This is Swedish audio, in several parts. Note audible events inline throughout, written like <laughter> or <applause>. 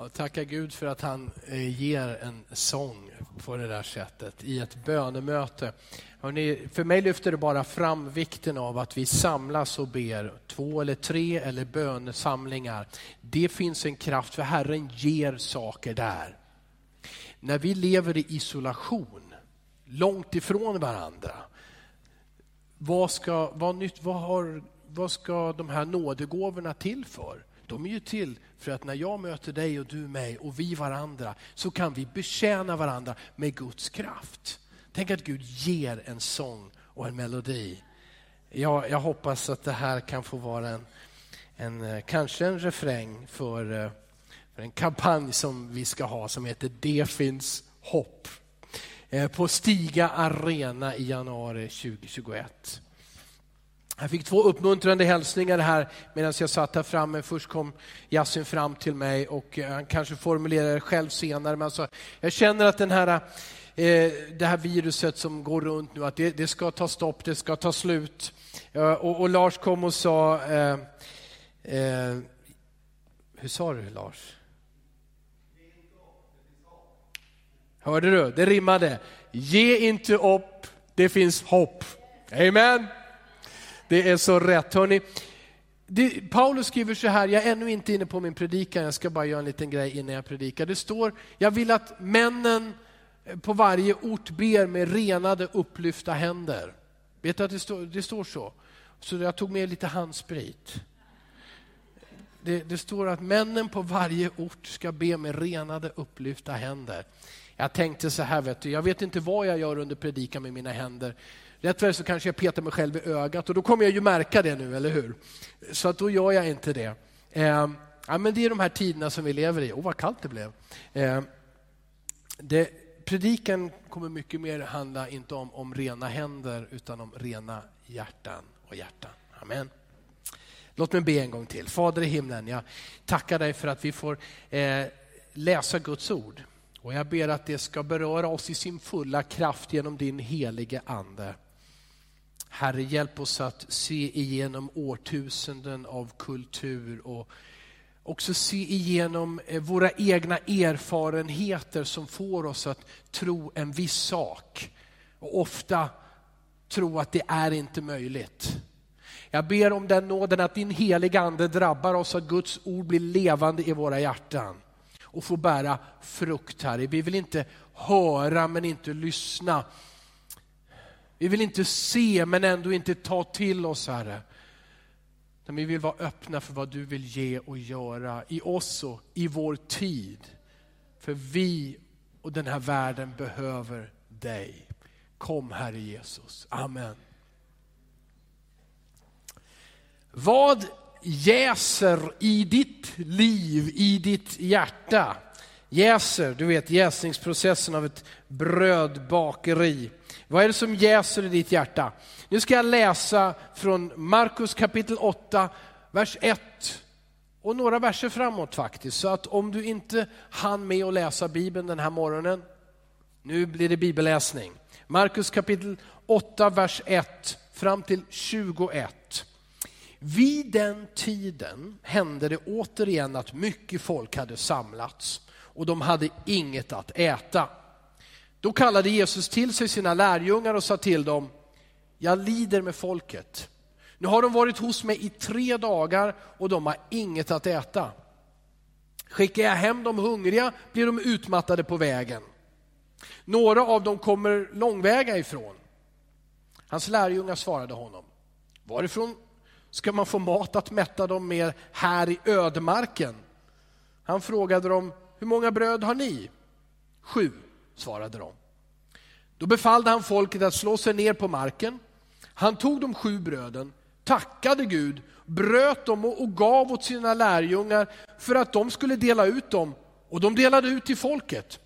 Ja, tacka Gud för att han eh, ger en sång på det där sättet i ett bönemöte. Hörrni, för mig lyfter det bara fram vikten av att vi samlas och ber, två eller tre eller bönesamlingar. Det finns en kraft, för Herren ger saker där. När vi lever i isolation, långt ifrån varandra, vad ska, vad nytt, vad har, vad ska de här nådegåvorna till för? De är ju till för att när jag möter dig och du mig och vi varandra så kan vi betjäna varandra med Guds kraft. Tänk att Gud ger en sång och en melodi. Jag, jag hoppas att det här kan få vara en, en eh, kanske en refräng för, eh, för en kampanj som vi ska ha som heter Det finns hopp eh, på Stiga Arena i januari 2021. Jag fick två uppmuntrande hälsningar här medan jag satt här framme. Först kom Yasin fram till mig och eh, han kanske formulerade det själv senare. Men alltså, jag känner att den här, eh, det här viruset som går runt nu, att det, det ska ta stopp, det ska ta slut. Eh, och, och Lars kom och sa, eh, eh, hur sa du Lars? Hörde du? Det rimmade. Ge inte upp, det finns hopp. Amen. Det är så rätt. Hörrni, det, Paulus skriver så här, jag är ännu inte inne på min predikan, jag ska bara göra en liten grej innan jag predikar. Det står, jag vill att männen eh, på varje ort ber med renade upplyfta händer. Vet du att det står, det står så? Så jag tog med lite handsprit. Det, det, står att männen på varje ort ska be med renade upplyfta händer. Jag tänkte så här, vet du, jag vet inte vad jag gör under predikan med mina händer. Rätt väl så kanske jag petar mig själv i ögat och då kommer jag ju märka det nu, eller hur? Så att då gör jag inte det. Eh, ja, men det är de här tiderna som vi lever i. Åh, oh, vad kallt det blev. Eh, det, predikan kommer mycket mer handla inte om, om rena händer utan om rena hjärtan och hjärtan. Amen. Låt mig be en gång till. Fader i himlen, jag tackar dig för att vi får eh, läsa Guds ord. Och jag ber att det ska beröra oss i sin fulla kraft genom din helige Ande. Herre, hjälp oss att se igenom årtusenden av kultur och också se igenom eh, våra egna erfarenheter som får oss att tro en viss sak. Och ofta tro att det är inte möjligt. Jag ber om den nåden att din heliga Ande drabbar oss, att Guds ord blir levande i våra hjärtan och får bära frukt, Herre. Vi vill inte höra men inte lyssna. Vi vill inte se men ändå inte ta till oss, Herre. Men vi vill vara öppna för vad du vill ge och göra i oss och i vår tid. För vi och den här världen behöver dig. Kom Herre Jesus. Amen. Vad jäser i ditt liv, i ditt hjärta? Jäser, du vet jäsningsprocessen av ett brödbakeri. Vad är det som jäser i ditt hjärta? Nu ska jag läsa från Markus kapitel 8, vers 1 och några verser framåt faktiskt. Så att om du inte hann med att läsa Bibeln den här morgonen, nu blir det bibelläsning. Markus kapitel 8, vers 1 fram till 21. Vid den tiden hände det återigen att mycket folk hade samlats och de hade inget att äta. Då kallade Jesus till sig sina lärjungar och sa till dem, jag lider med folket. Nu har de varit hos mig i tre dagar och de har inget att äta. Skickar jag hem de hungriga blir de utmattade på vägen. Några av dem kommer långväga ifrån. Hans lärjungar svarade honom, varifrån ska man få mat att mätta dem med här i ödemarken? Han frågade dem, hur många bröd har ni? Sju, svarade de. Då befallde han folket att slå sig ner på marken. Han tog de sju bröden, tackade Gud, bröt dem och gav åt sina lärjungar för att de skulle dela ut dem och de delade ut till folket.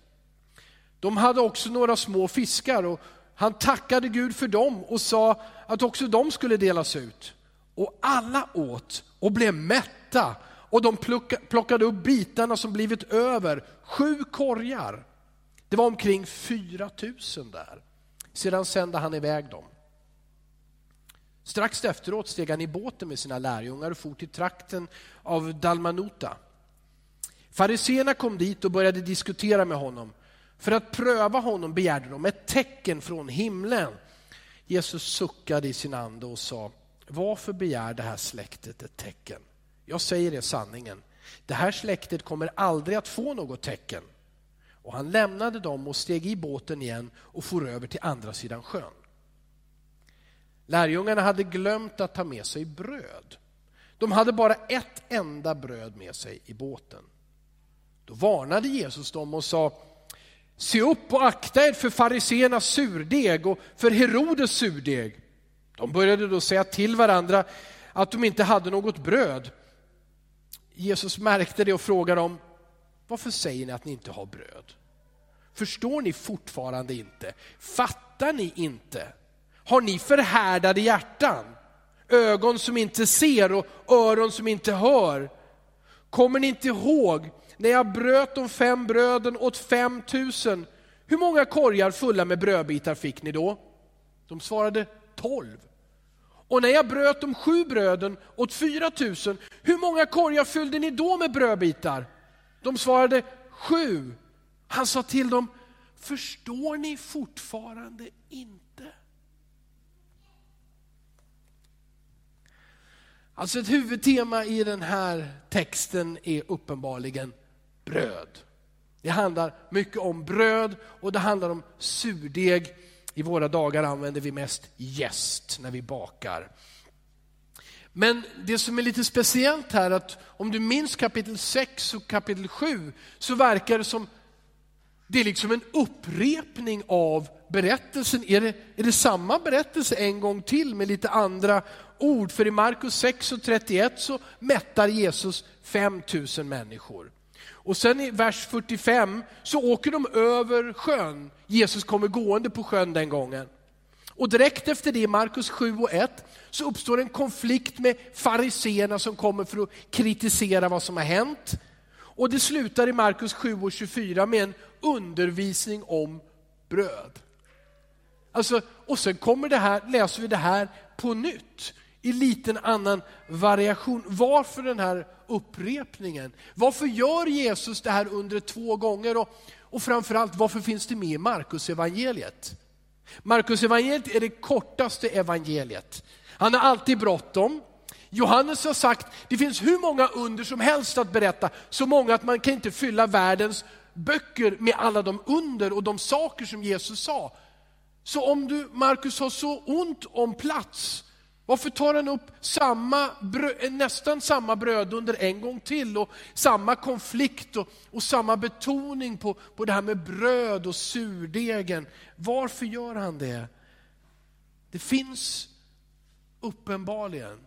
De hade också några små fiskar och han tackade Gud för dem och sa att också de skulle delas ut. Och alla åt och blev mätta och de plockade upp bitarna som blivit över, sju korgar. Det var omkring 4 000 där. Sedan sände han iväg dem. Strax efteråt steg han i båten med sina lärjungar och for till trakten av Dalmanuta. Fariséerna kom dit och började diskutera med honom. För att pröva honom begärde de ett tecken från himlen. Jesus suckade i sin ande och sa, varför begär det här släktet ett tecken? Jag säger er sanningen, det här släktet kommer aldrig att få något tecken. Och han lämnade dem och steg i båten igen och for över till andra sidan sjön. Lärjungarna hade glömt att ta med sig bröd. De hade bara ett enda bröd med sig i båten. Då varnade Jesus dem och sa, se upp och akta er för fariseernas surdeg och för Herodes surdeg. De började då säga till varandra att de inte hade något bröd. Jesus märkte det och frågade dem, varför säger ni att ni inte har bröd? Förstår ni fortfarande inte? Fattar ni inte? Har ni förhärdade hjärtan? Ögon som inte ser och öron som inte hör? Kommer ni inte ihåg när jag bröt de fem bröden åt fem tusen? Hur många korgar fulla med brödbitar fick ni då? De svarade tolv. Och när jag bröt de sju bröden åt fyra tusen, hur många korgar fyllde ni då med brödbitar? De svarade sju. Han sa till dem, förstår ni fortfarande inte? Alltså ett huvudtema i den här texten är uppenbarligen bröd. Det handlar mycket om bröd och det handlar om surdeg. I våra dagar använder vi mest jäst när vi bakar. Men det som är lite speciellt här att om du minns kapitel 6 och kapitel 7 så verkar det som det är liksom en upprepning av berättelsen. Är det, är det samma berättelse en gång till med lite andra ord? För i Markus 6 och 31 så mättar Jesus 5000 människor. Och sen i vers 45 så åker de över sjön. Jesus kommer gående på sjön den gången. Och direkt efter det, Markus 7 och 1, så uppstår en konflikt med fariseerna som kommer för att kritisera vad som har hänt. Och det slutar i Markus 7 och 24 med en undervisning om bröd. Alltså, och sen kommer det här, läser vi det här på nytt i liten annan variation. Varför den här upprepningen? Varför gör Jesus det här under två gånger? Och, och framförallt, varför finns det med i Markus evangeliet? Markus evangeliet är det kortaste evangeliet. Han har alltid bråttom. Johannes har sagt, det finns hur många under som helst att berätta, så många att man kan inte fylla världens böcker med alla de under och de saker som Jesus sa. Så om du, Markus, har så ont om plats, varför tar han upp samma, nästan samma bröd under en gång till och samma konflikt och, och samma betoning på, på det här med bröd och surdegen? Varför gör han det? Det finns uppenbarligen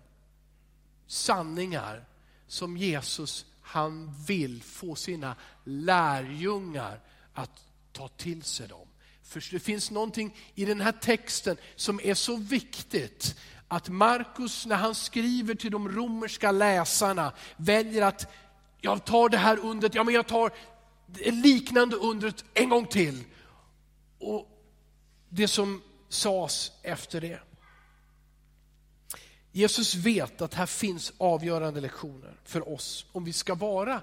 sanningar som Jesus han vill få sina lärjungar att ta till sig dem. För det finns någonting i den här texten som är så viktigt att Markus när han skriver till de romerska läsarna väljer att jag tar det här undret, ja men jag tar det liknande undret en gång till. Och det som sades efter det. Jesus vet att här finns avgörande lektioner för oss om vi ska vara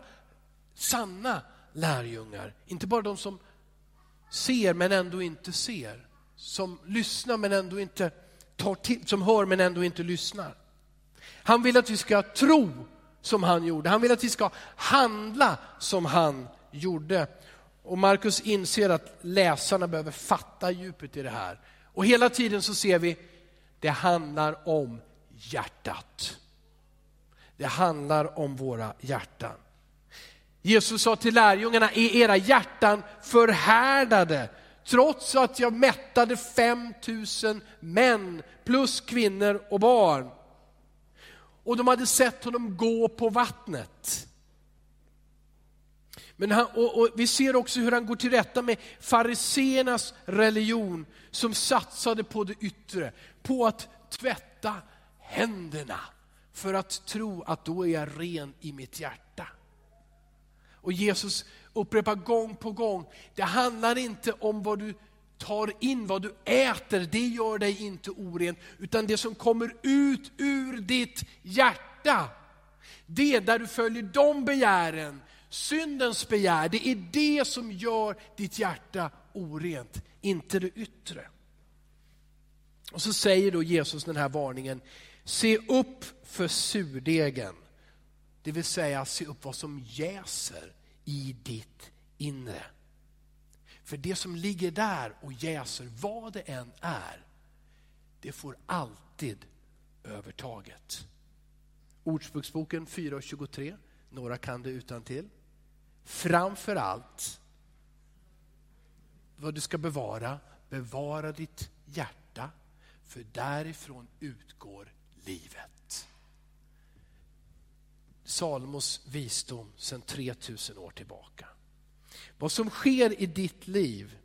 sanna lärjungar. Inte bara de som ser men ändå inte ser. Som lyssnar men ändå inte tar till, som hör men ändå inte lyssnar. Han vill att vi ska tro som han gjorde. Han vill att vi ska handla som han gjorde. Och Markus inser att läsarna behöver fatta djupet i det här. Och hela tiden så ser vi, det handlar om hjärtat. Det handlar om våra hjärtan. Jesus sa till lärjungarna, är era hjärtan förhärdade? Trots att jag mättade 5000 män plus kvinnor och barn. Och de hade sett honom gå på vattnet. Men han, och, och vi ser också hur han går till rätta med fariseernas religion som satsade på det yttre, på att tvätta händerna för att tro att då är jag ren i mitt hjärta. Och Jesus upprepar gång på gång, det handlar inte om vad du tar in, vad du äter, det gör dig inte oren, utan det som kommer ut ur ditt hjärta. Det där du följer de begären Syndens begär, det är det som gör ditt hjärta orent, inte det yttre. Och så säger då Jesus den här varningen, se upp för surdegen. Det vill säga se upp vad som jäser i ditt inre. För det som ligger där och jäser, vad det än är, det får alltid övertaget. Ordspråksboken 4.23, några kan det utan till. Framför allt, vad du ska bevara, bevara ditt hjärta, för därifrån utgår livet. Salomos visdom sedan 3000 år tillbaka. Vad som sker i ditt liv,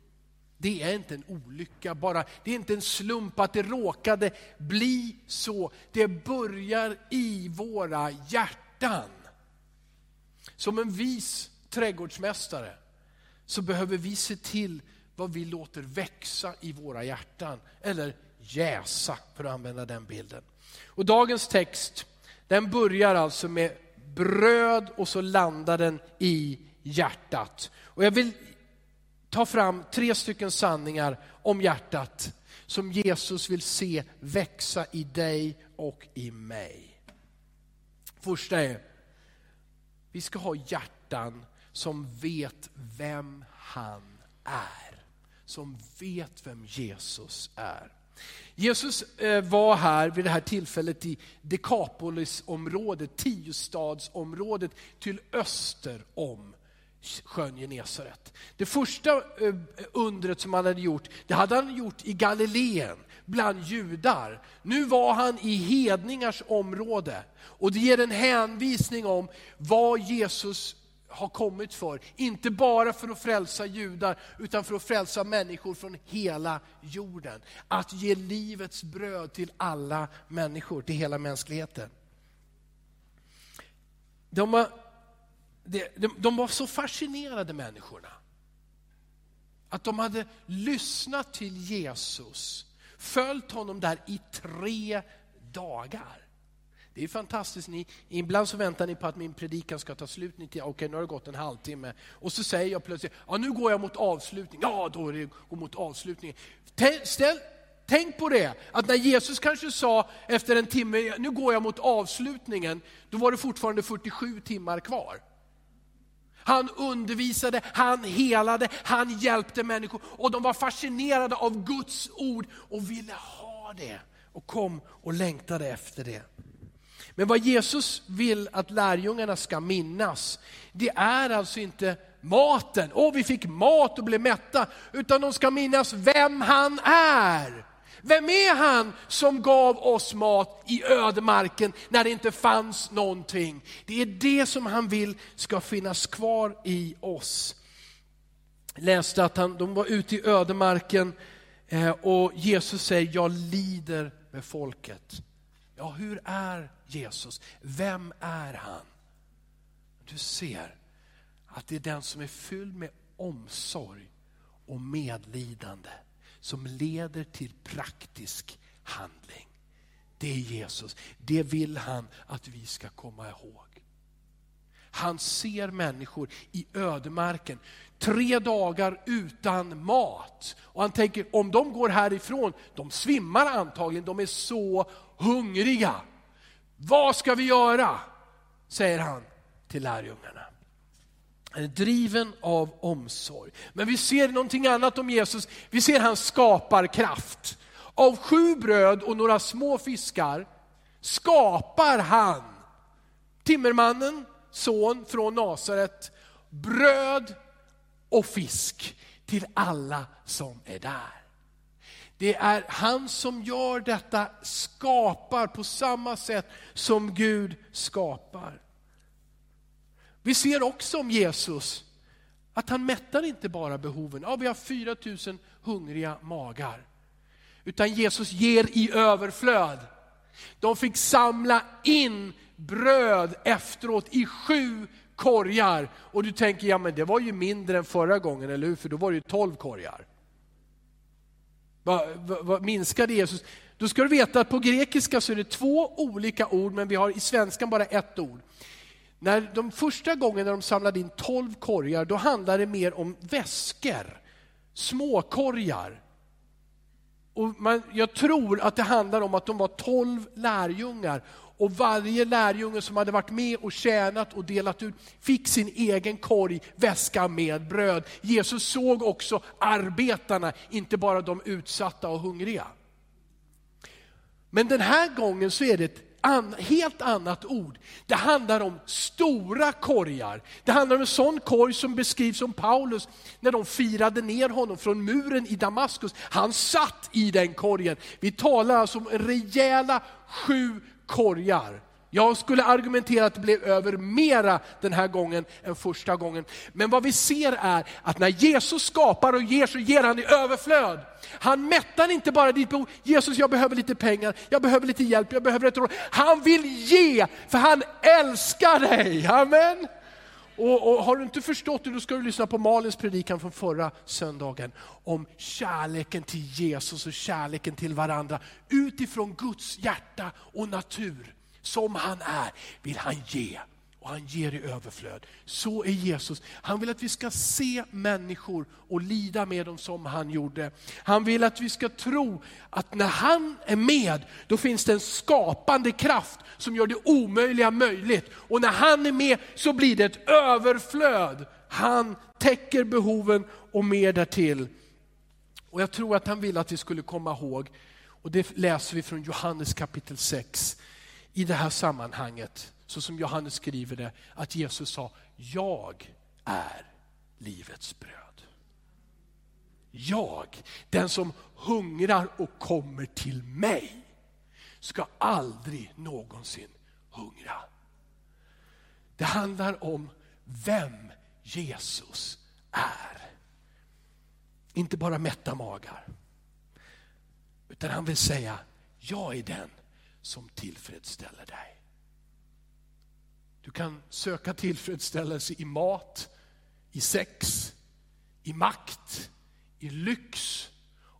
det är inte en olycka bara. Det är inte en slump att det råkade bli så. Det börjar i våra hjärtan. Som en vis trädgårdsmästare så behöver vi se till vad vi låter växa i våra hjärtan. Eller jäsa, för att använda den bilden. Och dagens text, den börjar alltså med bröd och så landar den i hjärtat. Och jag vill ta fram tre stycken sanningar om hjärtat som Jesus vill se växa i dig och i mig. Första är, vi ska ha hjärtan som vet vem han är. Som vet vem Jesus är. Jesus eh, var här vid det här tillfället i Dekapolisområdet, tiostadsområdet till öster om sjön Genesaret. Det första eh, undret som han hade gjort, det hade han gjort i Galileen bland judar. Nu var han i hedningars område och det ger en hänvisning om vad Jesus har kommit för. Inte bara för att frälsa judar, utan för att frälsa människor från hela jorden. Att ge livets bröd till alla människor, till hela mänskligheten. De var, de, de var så fascinerade människorna. Att de hade lyssnat till Jesus, följt honom där i tre dagar. Det är fantastiskt. Ni, ibland så väntar ni på att min predikan ska ta slut. Okej, okay, nu har det gått en halvtimme. Och så säger jag plötsligt, ja nu går jag mot avslutning. Ja, då är det mot avslutningen. Ställ, tänk på det, att när Jesus kanske sa efter en timme, nu går jag mot avslutningen, då var det fortfarande 47 timmar kvar. Han undervisade, han helade, han hjälpte människor och de var fascinerade av Guds ord och ville ha det och kom och längtade efter det. Men vad Jesus vill att lärjungarna ska minnas, det är alltså inte maten, åh vi fick mat och blev mätta, utan de ska minnas vem han är. Vem är han som gav oss mat i ödemarken när det inte fanns någonting? Det är det som han vill ska finnas kvar i oss. Jag läste att han, de var ute i ödemarken eh, och Jesus säger, jag lider med folket. Ja, hur är Jesus? Vem är han? Du ser att det är den som är fylld med omsorg och medlidande som leder till praktisk handling. Det är Jesus. Det vill han att vi ska komma ihåg. Han ser människor i ödemarken, tre dagar utan mat. Och han tänker, om de går härifrån, de svimmar antagligen, de är så hungriga. Vad ska vi göra? Säger han till lärjungarna. Han är driven av omsorg. Men vi ser någonting annat om Jesus. Vi ser hans skaparkraft. Av sju bröd och några små fiskar skapar han, timmermannen, son från Nasaret, bröd och fisk till alla som är där. Det är han som gör detta, skapar på samma sätt som Gud skapar. Vi ser också om Jesus att han mättar inte bara behoven. Ja, vi har 4000 hungriga magar. Utan Jesus ger i överflöd. De fick samla in bröd efteråt i sju korgar. Och du tänker, ja men det var ju mindre än förra gången, eller hur? För då var det ju tolv korgar. Vad, vad, vad minskade Jesus? Då ska du veta att på grekiska så är det två olika ord, men vi har i svenskan bara ett ord. När de första gången när de samlade in 12 korgar, då handlade det mer om väskor, småkorgar. Och man, jag tror att det handlar om att de var 12 lärjungar och varje lärjunge som hade varit med och tjänat och delat ut fick sin egen korg, väska med bröd. Jesus såg också arbetarna, inte bara de utsatta och hungriga. Men den här gången så är det ett an, helt annat ord. Det handlar om stora korgar. Det handlar om en sån korg som beskrivs som Paulus när de firade ner honom från muren i Damaskus. Han satt i den korgen. Vi talar alltså om rejäla sju korgar. Jag skulle argumentera att det blev över mera den här gången än första gången. Men vad vi ser är att när Jesus skapar och ger så ger han i överflöd. Han mättar inte bara ditt behov, Jesus jag behöver lite pengar, jag behöver lite hjälp, jag behöver ett råd. Han vill ge, för han älskar dig. Amen. Och, och, har du inte förstått det, då ska du lyssna på Malins predikan från förra söndagen om kärleken till Jesus och kärleken till varandra utifrån Guds hjärta och natur som han är, vill han ge. Och han ger i överflöd. Så är Jesus. Han vill att vi ska se människor och lida med dem som han gjorde. Han vill att vi ska tro att när han är med, då finns det en skapande kraft som gör det omöjliga möjligt. Och när han är med så blir det ett överflöd. Han täcker behoven och mer därtill. Och jag tror att han vill att vi skulle komma ihåg, och det läser vi från Johannes kapitel 6, i det här sammanhanget, så som Johannes skriver det, att Jesus sa, jag är livets bröd. Jag, den som hungrar och kommer till mig, ska aldrig någonsin hungra. Det handlar om vem Jesus är. Inte bara mätta magar. Utan han vill säga, jag är den som tillfredsställer dig. Du kan söka tillfredsställelse i mat, i sex, i makt, i lyx.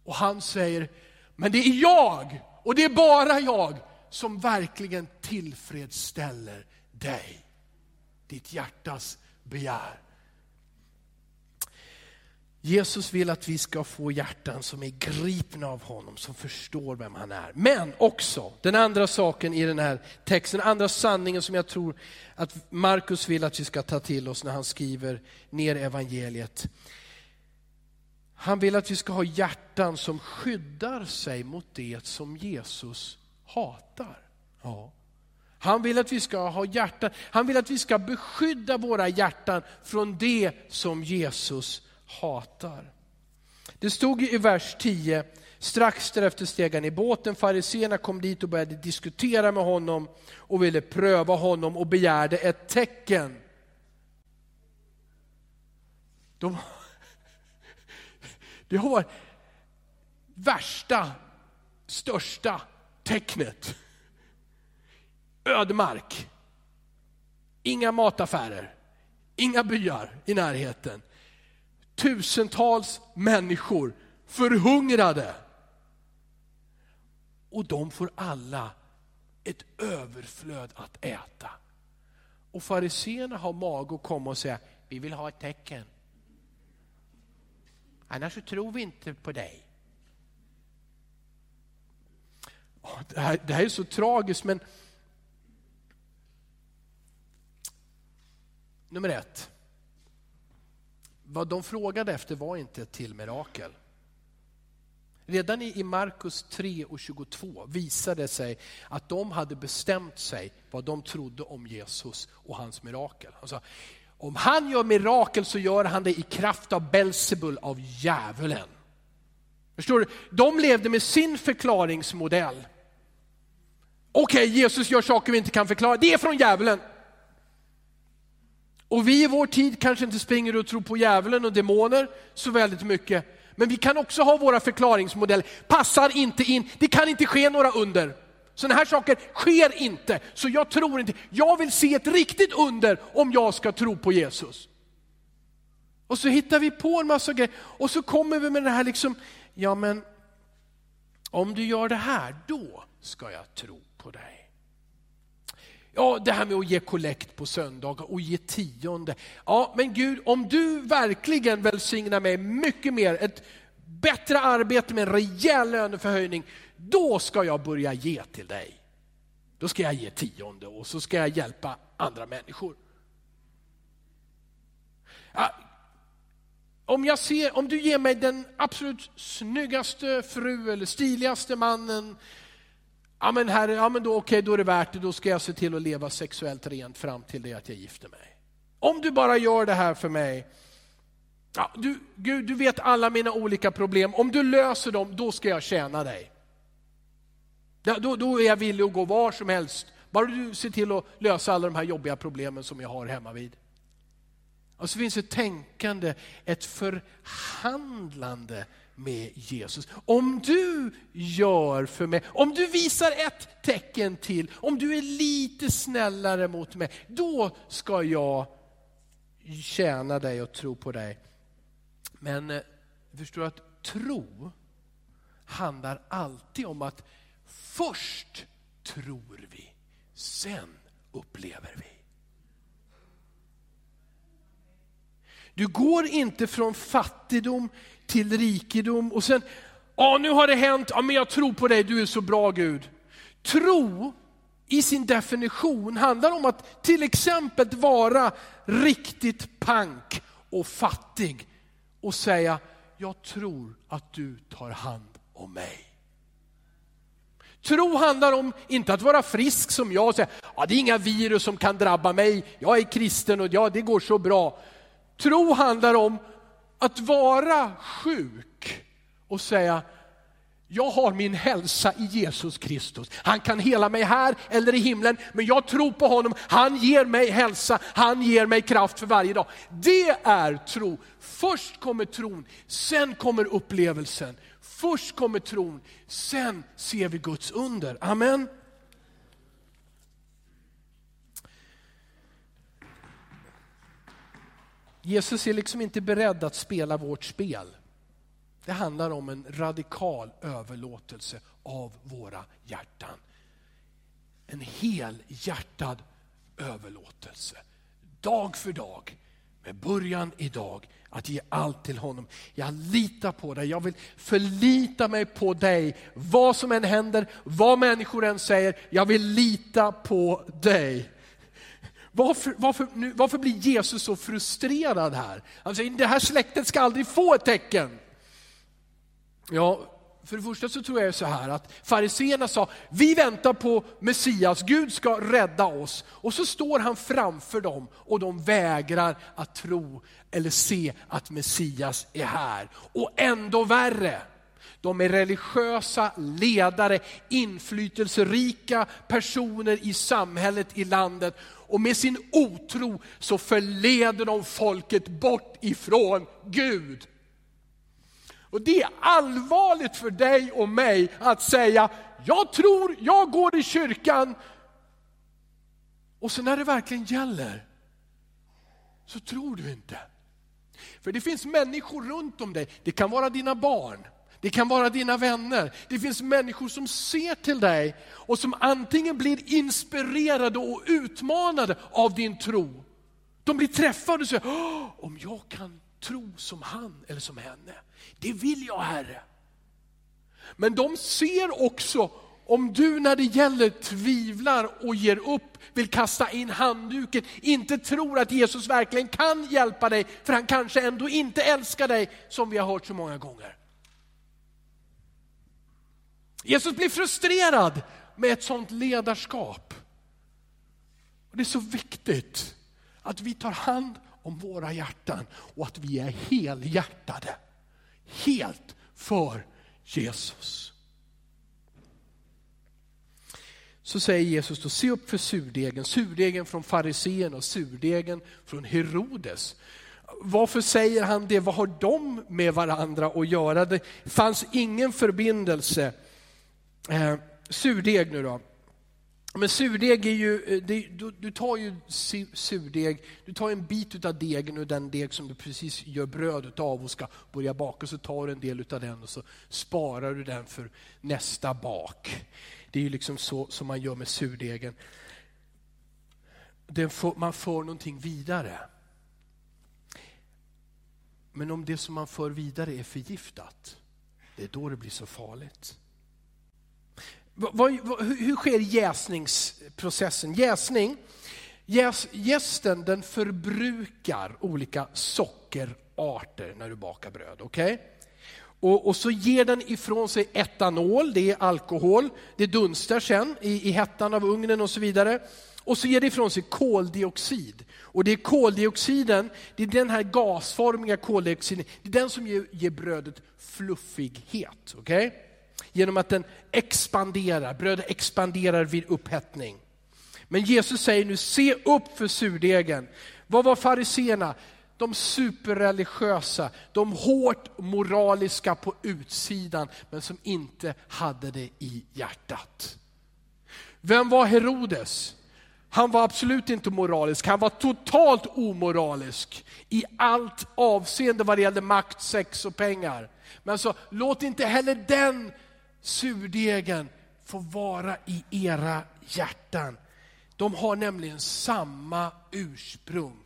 Och han säger, men det är jag och det är bara jag som verkligen tillfredsställer dig. Ditt hjärtas begär. Jesus vill att vi ska få hjärtan som är gripna av honom, som förstår vem han är. Men också, den andra saken i den här texten, den andra sanningen som jag tror att Markus vill att vi ska ta till oss när han skriver ner evangeliet. Han vill att vi ska ha hjärtan som skyddar sig mot det som Jesus hatar. Ja. Han vill att vi ska ha hjärtan, han vill att vi ska beskydda våra hjärtan från det som Jesus hatar. Det stod i vers 10, strax därefter steg han i båten, fariséerna kom dit och började diskutera med honom och ville pröva honom och begärde ett tecken. De, det var värsta, största tecknet. Ödemark. Inga mataffärer, inga byar i närheten tusentals människor förhungrade. Och de får alla ett överflöd att äta. Och fariseerna har mag att komma och säga, vi vill ha ett tecken. Annars så tror vi inte på dig. Det här, det här är så tragiskt men nummer ett, vad de frågade efter var inte ett till mirakel. Redan i Markus 3 och 22 visade det sig att de hade bestämt sig vad de trodde om Jesus och hans mirakel. Alltså, om han gör mirakel så gör han det i kraft av Belzebul, av djävulen. Förstår du? De levde med sin förklaringsmodell. Okej, okay, Jesus gör saker vi inte kan förklara, det är från djävulen. Och vi i vår tid kanske inte springer och tror på djävulen och demoner så väldigt mycket. Men vi kan också ha våra förklaringsmodeller. Passar inte in, det kan inte ske några under. Sådana här saker sker inte, så jag tror inte. Jag vill se ett riktigt under om jag ska tro på Jesus. Och så hittar vi på en massa grejer och så kommer vi med det här liksom, ja men om du gör det här, då ska jag tro på dig. Ja, det här med att ge kollekt på söndagar och ge tionde. Ja, men Gud, om du verkligen välsignar mig mycket mer, ett bättre arbete med en rejäl löneförhöjning, då ska jag börja ge till dig. Då ska jag ge tionde och så ska jag hjälpa andra människor. Ja, om, jag ser, om du ger mig den absolut snyggaste fru eller stiligaste mannen, ja men, herre, ja, men då, okej då är det värt det, då ska jag se till att leva sexuellt rent fram till det att jag gifter mig. Om du bara gör det här för mig, ja, du, Gud, du vet alla mina olika problem, om du löser dem, då ska jag tjäna dig. Då, då är jag villig att gå var som helst, bara du ser till att lösa alla de här jobbiga problemen som jag har hemma vid. Och så finns ett tänkande, ett förhandlande med Jesus. Om du gör för mig, om du visar ett tecken till, om du är lite snällare mot mig, då ska jag tjäna dig och tro på dig. Men eh, förstår du att tro handlar alltid om att först tror vi, sen upplever vi. Du går inte från fattigdom till rikedom och sen, ja nu har det hänt, ja men jag tror på dig, du är så bra Gud. Tro i sin definition handlar om att till exempel vara riktigt pank och fattig och säga, jag tror att du tar hand om mig. Tro handlar om, inte att vara frisk som jag och säga, ja, det är inga virus som kan drabba mig, jag är kristen och ja, det går så bra. Tro handlar om att vara sjuk och säga, jag har min hälsa i Jesus Kristus. Han kan hela mig här eller i himlen, men jag tror på honom. Han ger mig hälsa, han ger mig kraft för varje dag. Det är tro. Först kommer tron, sen kommer upplevelsen. Först kommer tron, sen ser vi Guds under. Amen. Jesus är liksom inte beredd att spela vårt spel. Det handlar om en radikal överlåtelse av våra hjärtan. En helhjärtad överlåtelse. Dag för dag, med början idag, att ge allt till honom. Jag litar på dig, jag vill förlita mig på dig. Vad som än händer, vad människor än säger, jag vill lita på dig. Varför, varför, nu, varför blir Jesus så frustrerad här? Han säger, det här släktet ska aldrig få ett tecken. Ja, för det första så tror jag så här att fariseerna sa, vi väntar på Messias, Gud ska rädda oss. Och så står han framför dem och de vägrar att tro eller se att Messias är här. Och ändå värre, de är religiösa ledare, inflytelserika personer i samhället, i landet. Och med sin otro så förleder de folket bort ifrån Gud. Och det är allvarligt för dig och mig att säga, jag tror, jag går i kyrkan. Och sen när det verkligen gäller, så tror du inte. För det finns människor runt om dig, det kan vara dina barn, det kan vara dina vänner. Det finns människor som ser till dig och som antingen blir inspirerade och utmanade av din tro. De blir träffade och säger, om jag kan tro som han eller som henne, det vill jag Herre. Men de ser också om du när det gäller tvivlar och ger upp, vill kasta in handduken, inte tror att Jesus verkligen kan hjälpa dig, för han kanske ändå inte älskar dig som vi har hört så många gånger. Jesus blir frustrerad med ett sånt ledarskap. Och det är så viktigt att vi tar hand om våra hjärtan och att vi är helhjärtade. Helt för Jesus. Så säger Jesus då, se upp för surdegen, surdegen från farisén och surdegen från Herodes. Varför säger han det? Vad har de med varandra att göra? Det fanns ingen förbindelse. Eh, surdeg nu då. Men surdeg är ju, eh, det, du, du, tar ju surdeg, du tar en bit av degen och den deg som du precis gör bröd av och ska börja baka, så tar du en del av den och så sparar du den för nästa bak. Det är ju liksom så som man gör med surdegen. man för någonting vidare. Men om det som man för vidare är förgiftat, det är då det blir så farligt hur sker jäsningsprocessen? Jäsning, jäs, jästen den förbrukar olika sockerarter när du bakar bröd. Okay? Och, och, så ger den ifrån sig etanol, det är alkohol, det dunstar sen i, i hettan av ugnen och så vidare. Och så ger det ifrån sig koldioxid. Och det är koldioxiden, det är den här gasformiga koldioxiden, det är den som ger, ger brödet fluffighet. Okay? Genom att den expanderar, brödet expanderar vid upphettning. Men Jesus säger nu, se upp för surdegen. Vad var fariseerna? De superreligiösa, de hårt moraliska på utsidan, men som inte hade det i hjärtat. Vem var Herodes? Han var absolut inte moralisk, han var totalt omoralisk i allt avseende vad det gällde makt, sex och pengar. Men så låt inte heller den surdegen får vara i era hjärtan. De har nämligen samma ursprung.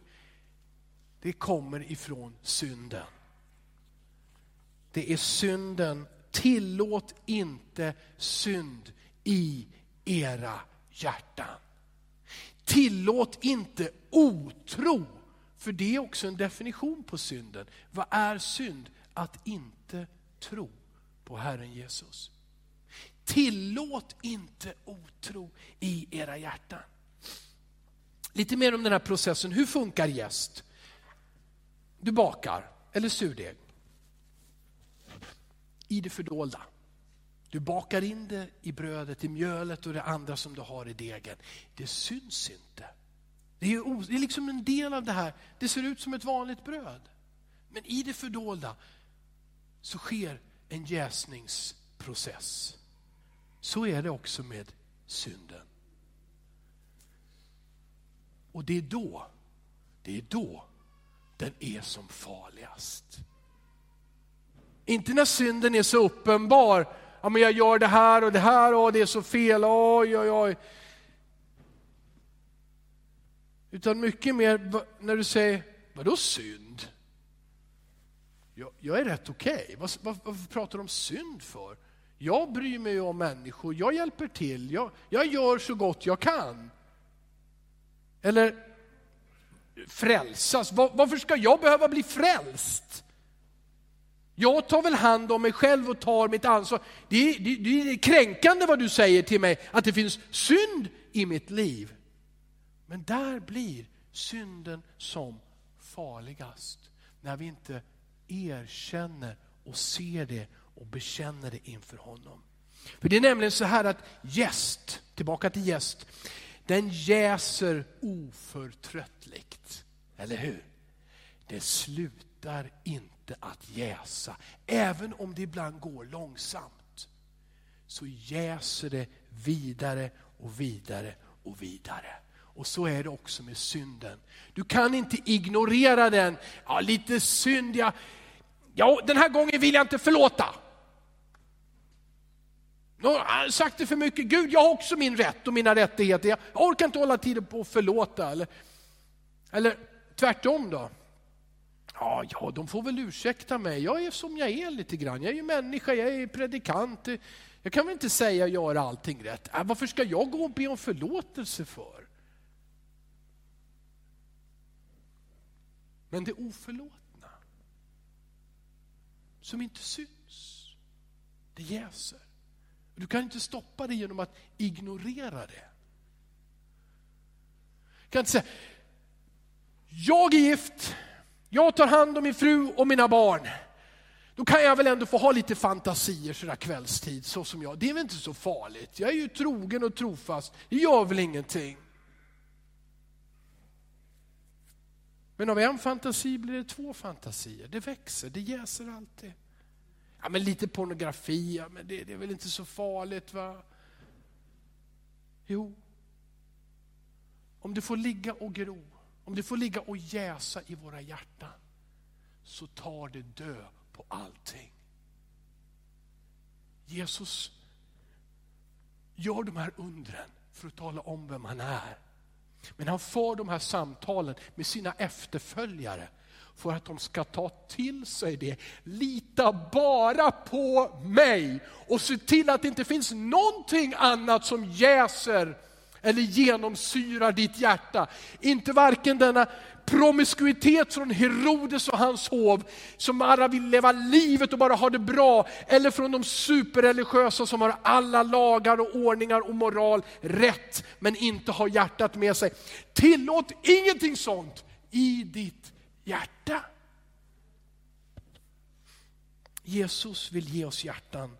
Det kommer ifrån synden. Det är synden. Tillåt inte synd i era hjärtan. Tillåt inte otro, för det är också en definition på synden. Vad är synd? Att inte tro på Herren Jesus. Tillåt inte otro i era hjärtan. Lite mer om den här processen. Hur funkar jäst? Du bakar, eller surdeg. I det fördolda. Du bakar in det i brödet, i mjölet och det andra som du har i degen. Det syns inte. Det är, det är liksom en del av det här. Det ser ut som ett vanligt bröd. Men i det fördolda så sker en jäsningsprocess. Så är det också med synden. Och det är då, det är då den är som farligast. Inte när synden är så uppenbar ja, men jag gör det här och det här och det är så fel, oj oj oj. Utan mycket mer när du säger, vadå synd? Jag, jag är rätt okej, okay. Varför, varför pratar du om synd för? Jag bryr mig om människor, jag hjälper till, jag, jag gör så gott jag kan. Eller frälsas, Var, varför ska jag behöva bli frälst? Jag tar väl hand om mig själv och tar mitt ansvar. Det är, det, det är kränkande vad du säger till mig, att det finns synd i mitt liv. Men där blir synden som farligast. När vi inte erkänner och ser det och bekänner det inför honom. För det är nämligen så här att gäst, tillbaka till gäst, den jäser oförtröttligt. Eller hur? Det slutar inte inte att jäsa. Även om det ibland går långsamt så jäser det vidare och vidare och vidare. Och så är det också med synden. Du kan inte ignorera den. Ja, lite synd, ja ja, den här gången vill jag inte förlåta. Nu har sagt det för mycket. Gud, jag har också min rätt och mina rättigheter. Jag orkar inte hålla tiden på att förlåta. Eller, eller tvärtom då. Ja, ja, de får väl ursäkta mig. Jag är som jag är lite grann. Jag är ju människa, jag är predikant. Jag kan väl inte säga och göra allting rätt. Äh, varför ska jag gå och be om förlåtelse för? Men det oförlåtliga som inte syns, det jäser. Du kan inte stoppa det genom att ignorera det. Du kan inte säga, jag är gift, jag tar hand om min fru och mina barn. Då kan jag väl ändå få ha lite fantasier sådär kvällstid, så som jag. Det är väl inte så farligt. Jag är ju trogen och trofast. Det gör väl ingenting. Men av en fantasi blir det två fantasier. Det växer, det jäser alltid. Ja, men lite pornografi, ja, men det, det är väl inte så farligt va? Jo. Om du får ligga och gro om det får ligga och jäsa i våra hjärtan så tar det dö på allting. Jesus gör de här undren för att tala om vem han är. Men han för de här samtalen med sina efterföljare för att de ska ta till sig det. Lita bara på mig och se till att det inte finns någonting annat som jäser eller genomsyrar ditt hjärta. Inte varken denna promiskuitet från Herodes och hans hov, som bara vill leva livet och bara ha det bra, eller från de superreligiösa som har alla lagar och ordningar och moral rätt, men inte har hjärtat med sig. Tillåt ingenting sånt i ditt hjärta. Jesus vill ge oss hjärtan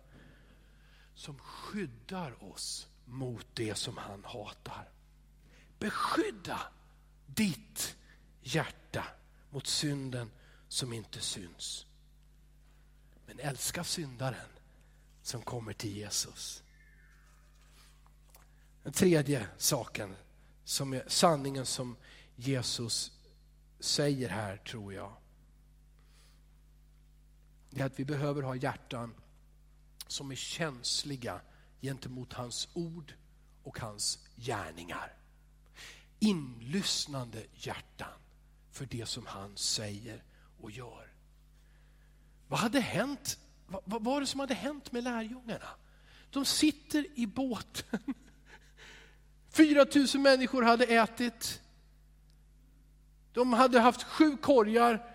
som skyddar oss mot det som han hatar. Beskydda ditt hjärta mot synden som inte syns. Men älska syndaren som kommer till Jesus. Den tredje saken, som är sanningen som Jesus säger här, tror jag, det är att vi behöver ha hjärtan som är känsliga gentemot hans ord och hans gärningar. Inlyssnande hjärtan för det som han säger och gör. Vad hade hänt? Vad, var det som hade hänt med lärjungarna? De sitter i båten. <laughs> 4000 människor hade ätit. De hade haft sju korgar.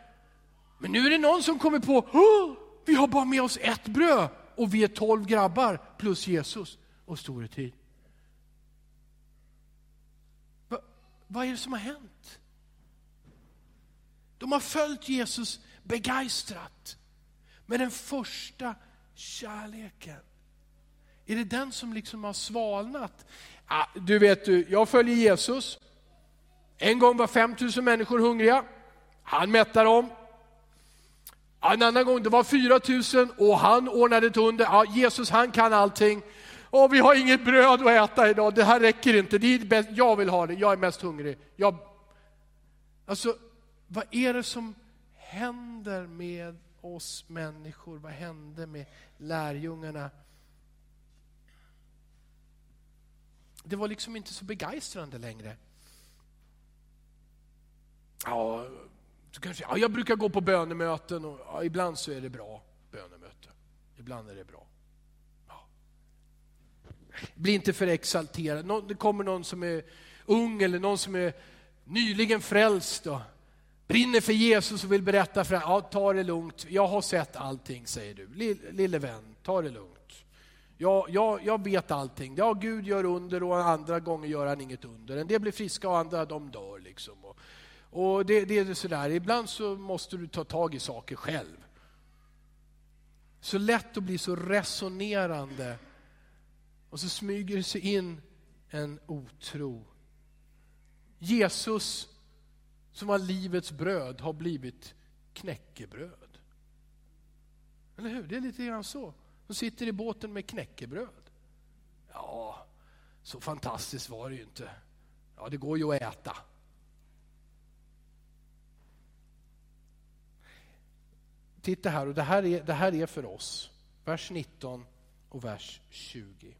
Men nu är det någon som kommer på, vi har bara med oss ett bröd och vi är tolv grabbar plus Jesus och store tid. Va, vad är det som har hänt? De har följt Jesus begeistrat med den första kärleken. Är det den som liksom har svalnat? Ah, du vet, du, jag följer Jesus. En gång var 5000 människor hungriga. Han mättade dem. En annan gång det var 4000 och han ordnade ett under. Ja, Jesus han kan allting. Och vi har inget bröd att äta idag, det här räcker inte. Det är bäst. Jag vill ha det, jag är mest hungrig. Jag... Alltså, vad är det som händer med oss människor? Vad hände med lärjungarna? Det var liksom inte så begeistrande längre. Ja, så kanske, ja, jag brukar gå på bönemöten och ja, ibland så är det bra bönemöten. Ibland är det bra. Ja. Bli inte för exalterad. Det kommer någon som är ung eller någon som är nyligen frälst och brinner för Jesus och vill berätta för ja, ta det lugnt. Jag har sett allting, säger du. Lille vän, ta det lugnt. Jag, jag, jag vet allting. Ja, Gud gör under och andra gånger gör han inget under. En del blir friska och andra de dör. Och det, det är sådär, ibland så måste du ta tag i saker själv. Så lätt att bli så resonerande och så smyger det sig in en otro. Jesus som var livets bröd har blivit knäckebröd. Eller hur? Det är lite grann så. De sitter i båten med knäckebröd. Ja, så fantastiskt var det ju inte. Ja, det går ju att äta. Titta här, och det här är, det här är för oss. Vers 19 och vers 20.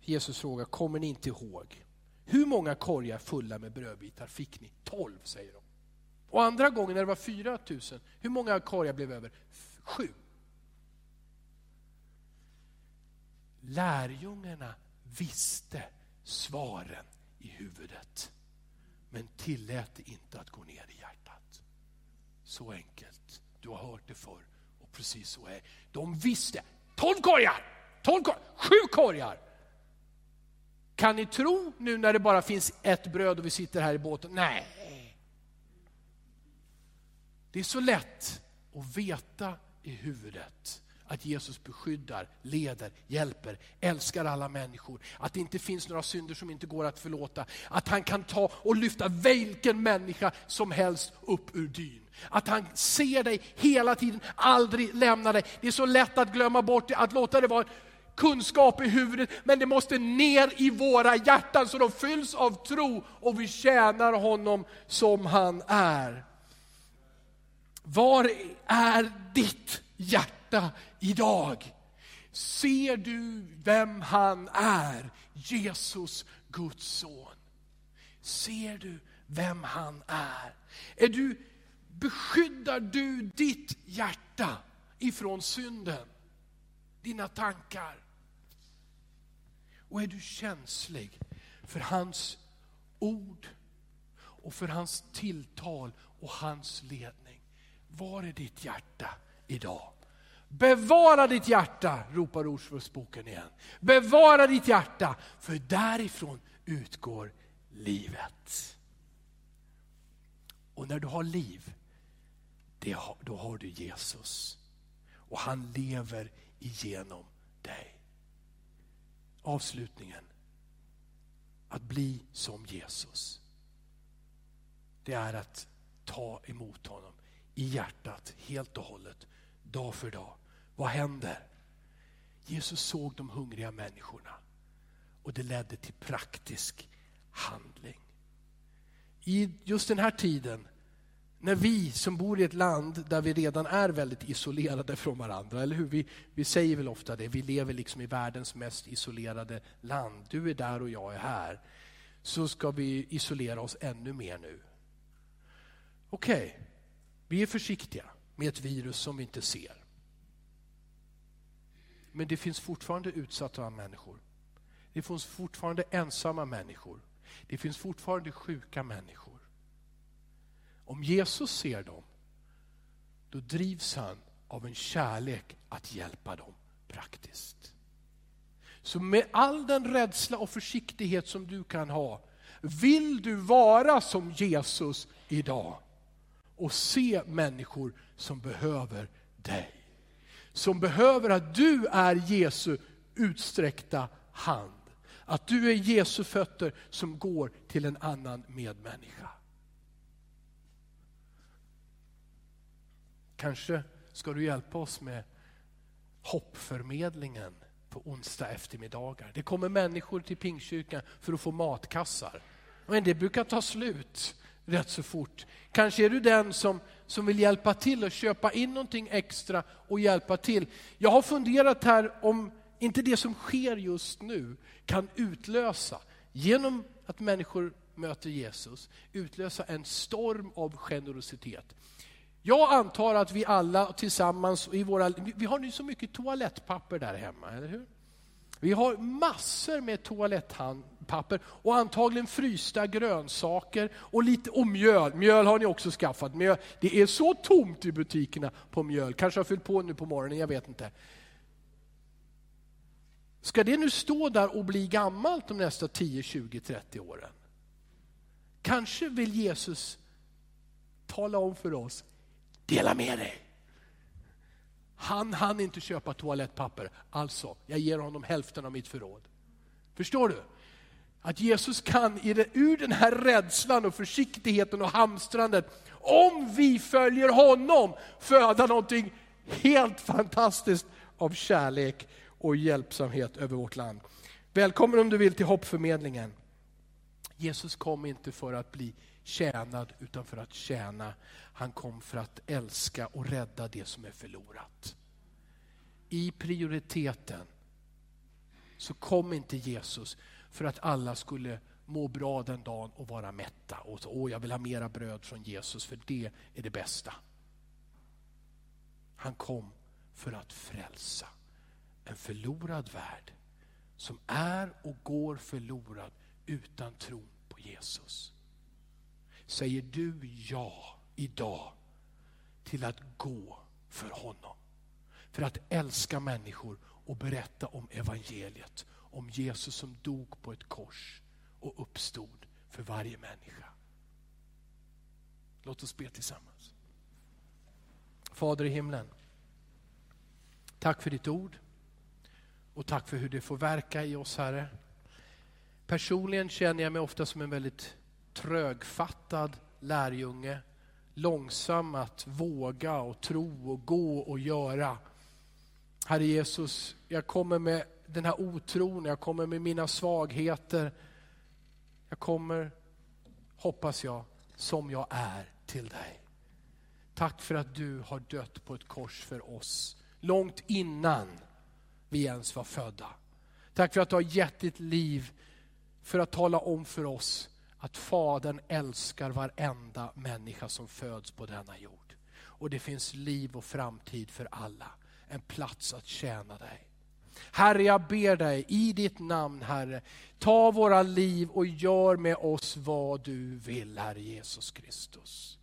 Jesus frågar, kommer ni inte ihåg? Hur många korgar fulla med brödbitar fick ni? Tolv, säger de. Och andra gången när det var 4000, hur många korgar blev över? Sju. Lärjungarna visste svaren i huvudet men tillät det inte att gå ner i hjärtat. Så enkelt. Du har hört det förr och precis så är De visste. Tolv korgar! Tolv korgar! Sju korgar! Kan ni tro nu när det bara finns ett bröd och vi sitter här i båten? Nej. Det är så lätt att veta i huvudet att Jesus beskyddar, leder, hjälper, älskar alla människor. Att det inte finns några synder som inte går att förlåta. Att han kan ta och lyfta vilken människa som helst upp ur dyn. Att han ser dig hela tiden, aldrig lämnar dig. Det är så lätt att glömma bort det, att låta det vara kunskap i huvudet, men det måste ner i våra hjärtan så de fylls av tro och vi tjänar honom som han är. Var är ditt hjärta idag? Ser du vem han är? Jesus, Guds son. Ser du vem han är? Är du, beskyddar du ditt hjärta ifrån synden? Dina tankar? Och är du känslig för hans ord och för hans tilltal och hans ledning? Var är ditt hjärta idag? Bevara ditt hjärta, ropar Ordspråksboken igen. Bevara ditt hjärta, för därifrån utgår livet. Och när du har liv, då har du Jesus. Och han lever igenom dig. Avslutningen. Att bli som Jesus. Det är att ta emot honom i hjärtat helt och hållet, dag för dag. Vad händer? Jesus såg de hungriga människorna och det ledde till praktisk handling. I just den här tiden, när vi som bor i ett land där vi redan är väldigt isolerade från varandra, eller hur? Vi, vi säger väl ofta det, vi lever liksom i världens mest isolerade land. Du är där och jag är här. Så ska vi isolera oss ännu mer nu. Okej, okay. vi är försiktiga med ett virus som vi inte ser. Men det finns fortfarande utsatta människor. Det finns fortfarande ensamma människor. Det finns fortfarande sjuka människor. Om Jesus ser dem, då drivs han av en kärlek att hjälpa dem praktiskt. Så med all den rädsla och försiktighet som du kan ha, vill du vara som Jesus idag och se människor som behöver dig som behöver att du är Jesu utsträckta hand. Att du är Jesu fötter som går till en annan medmänniska. Kanske ska du hjälpa oss med hoppförmedlingen på onsdag eftermiddagar. Det kommer människor till Pingkyrkan för att få matkassar. Men det brukar ta slut rätt så fort. Kanske är du den som, som vill hjälpa till och köpa in någonting extra och hjälpa till. Jag har funderat här om inte det som sker just nu kan utlösa, genom att människor möter Jesus, utlösa en storm av generositet. Jag antar att vi alla tillsammans i våra... Vi har nu så mycket toalettpapper där hemma, eller hur? Vi har massor med toalettpapper och antagligen frysta grönsaker och lite och mjöl. Mjöl har ni också skaffat. Mjöl. Det är så tomt i butikerna på mjöl. Kanske har fyllt på nu på morgonen, jag vet inte. Ska det nu stå där och bli gammalt de nästa 10, 20, 30 åren? Kanske vill Jesus tala om för oss, dela med dig. Han hann inte köpa toalettpapper, alltså, jag ger honom hälften av mitt förråd. Förstår du? Att Jesus kan ur den här rädslan och försiktigheten och hamstrandet, om vi följer honom, föda någonting helt fantastiskt av kärlek och hjälpsamhet över vårt land. Välkommen om du vill till hoppförmedlingen. Jesus kom inte för att bli tjänad utan för att tjäna. Han kom för att älska och rädda det som är förlorat. I prioriteten så kom inte Jesus för att alla skulle må bra den dagen och vara mätta. Och så, åh, jag vill ha mera bröd från Jesus för det är det bästa. Han kom för att frälsa en förlorad värld som är och går förlorad utan tron på Jesus. Säger du ja idag till att gå för honom? För att älska människor och berätta om evangeliet. Om Jesus som dog på ett kors och uppstod för varje människa. Låt oss be tillsammans. Fader i himlen. Tack för ditt ord. Och tack för hur det får verka i oss, Herre. Personligen känner jag mig ofta som en väldigt trögfattad lärjunge. Långsam att våga och tro och gå och göra. Herre Jesus, jag kommer med den här otron, jag kommer med mina svagheter. Jag kommer, hoppas jag, som jag är till dig. Tack för att du har dött på ett kors för oss, långt innan vi ens var födda. Tack för att du har gett ditt liv för att tala om för oss att Fadern älskar varenda människa som föds på denna jord. Och det finns liv och framtid för alla. En plats att tjäna dig. Herre, jag ber dig i ditt namn, Herre, ta våra liv och gör med oss vad du vill, Herre Jesus Kristus.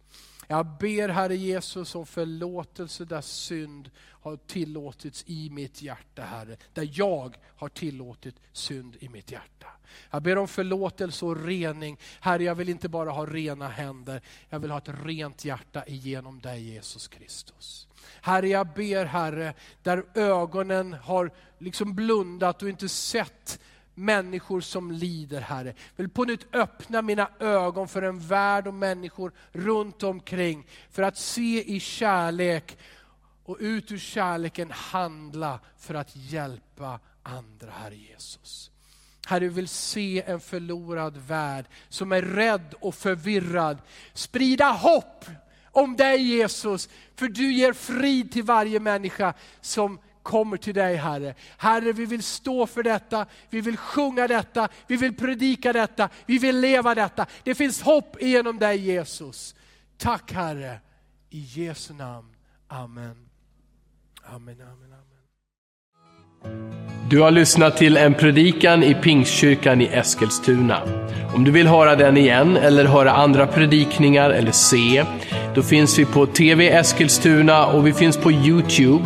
Jag ber Herre Jesus om förlåtelse där synd har tillåtits i mitt hjärta, Herre. Där jag har tillåtit synd i mitt hjärta. Jag ber om förlåtelse och rening. Herre, jag vill inte bara ha rena händer, jag vill ha ett rent hjärta igenom dig Jesus Kristus. Herre, jag ber Herre, där ögonen har liksom blundat och inte sett människor som lider, Herre. Jag vill på nytt öppna mina ögon för en värld och människor runt omkring, för att se i kärlek och ut ur kärleken handla för att hjälpa andra, Herre Jesus. Herre, vi vill se en förlorad värld som är rädd och förvirrad. Sprida hopp om dig Jesus, för du ger frid till varje människa som kommer till dig Herre. Herre, vi vill stå för detta, vi vill sjunga detta, vi vill predika detta, vi vill leva detta. Det finns hopp genom dig Jesus. Tack Herre, i Jesu namn. Amen. Amen, amen, amen. Du har lyssnat till en predikan i Pingstkyrkan i Eskilstuna. Om du vill höra den igen eller höra andra predikningar eller se, då finns vi på TV Eskilstuna och vi finns på Youtube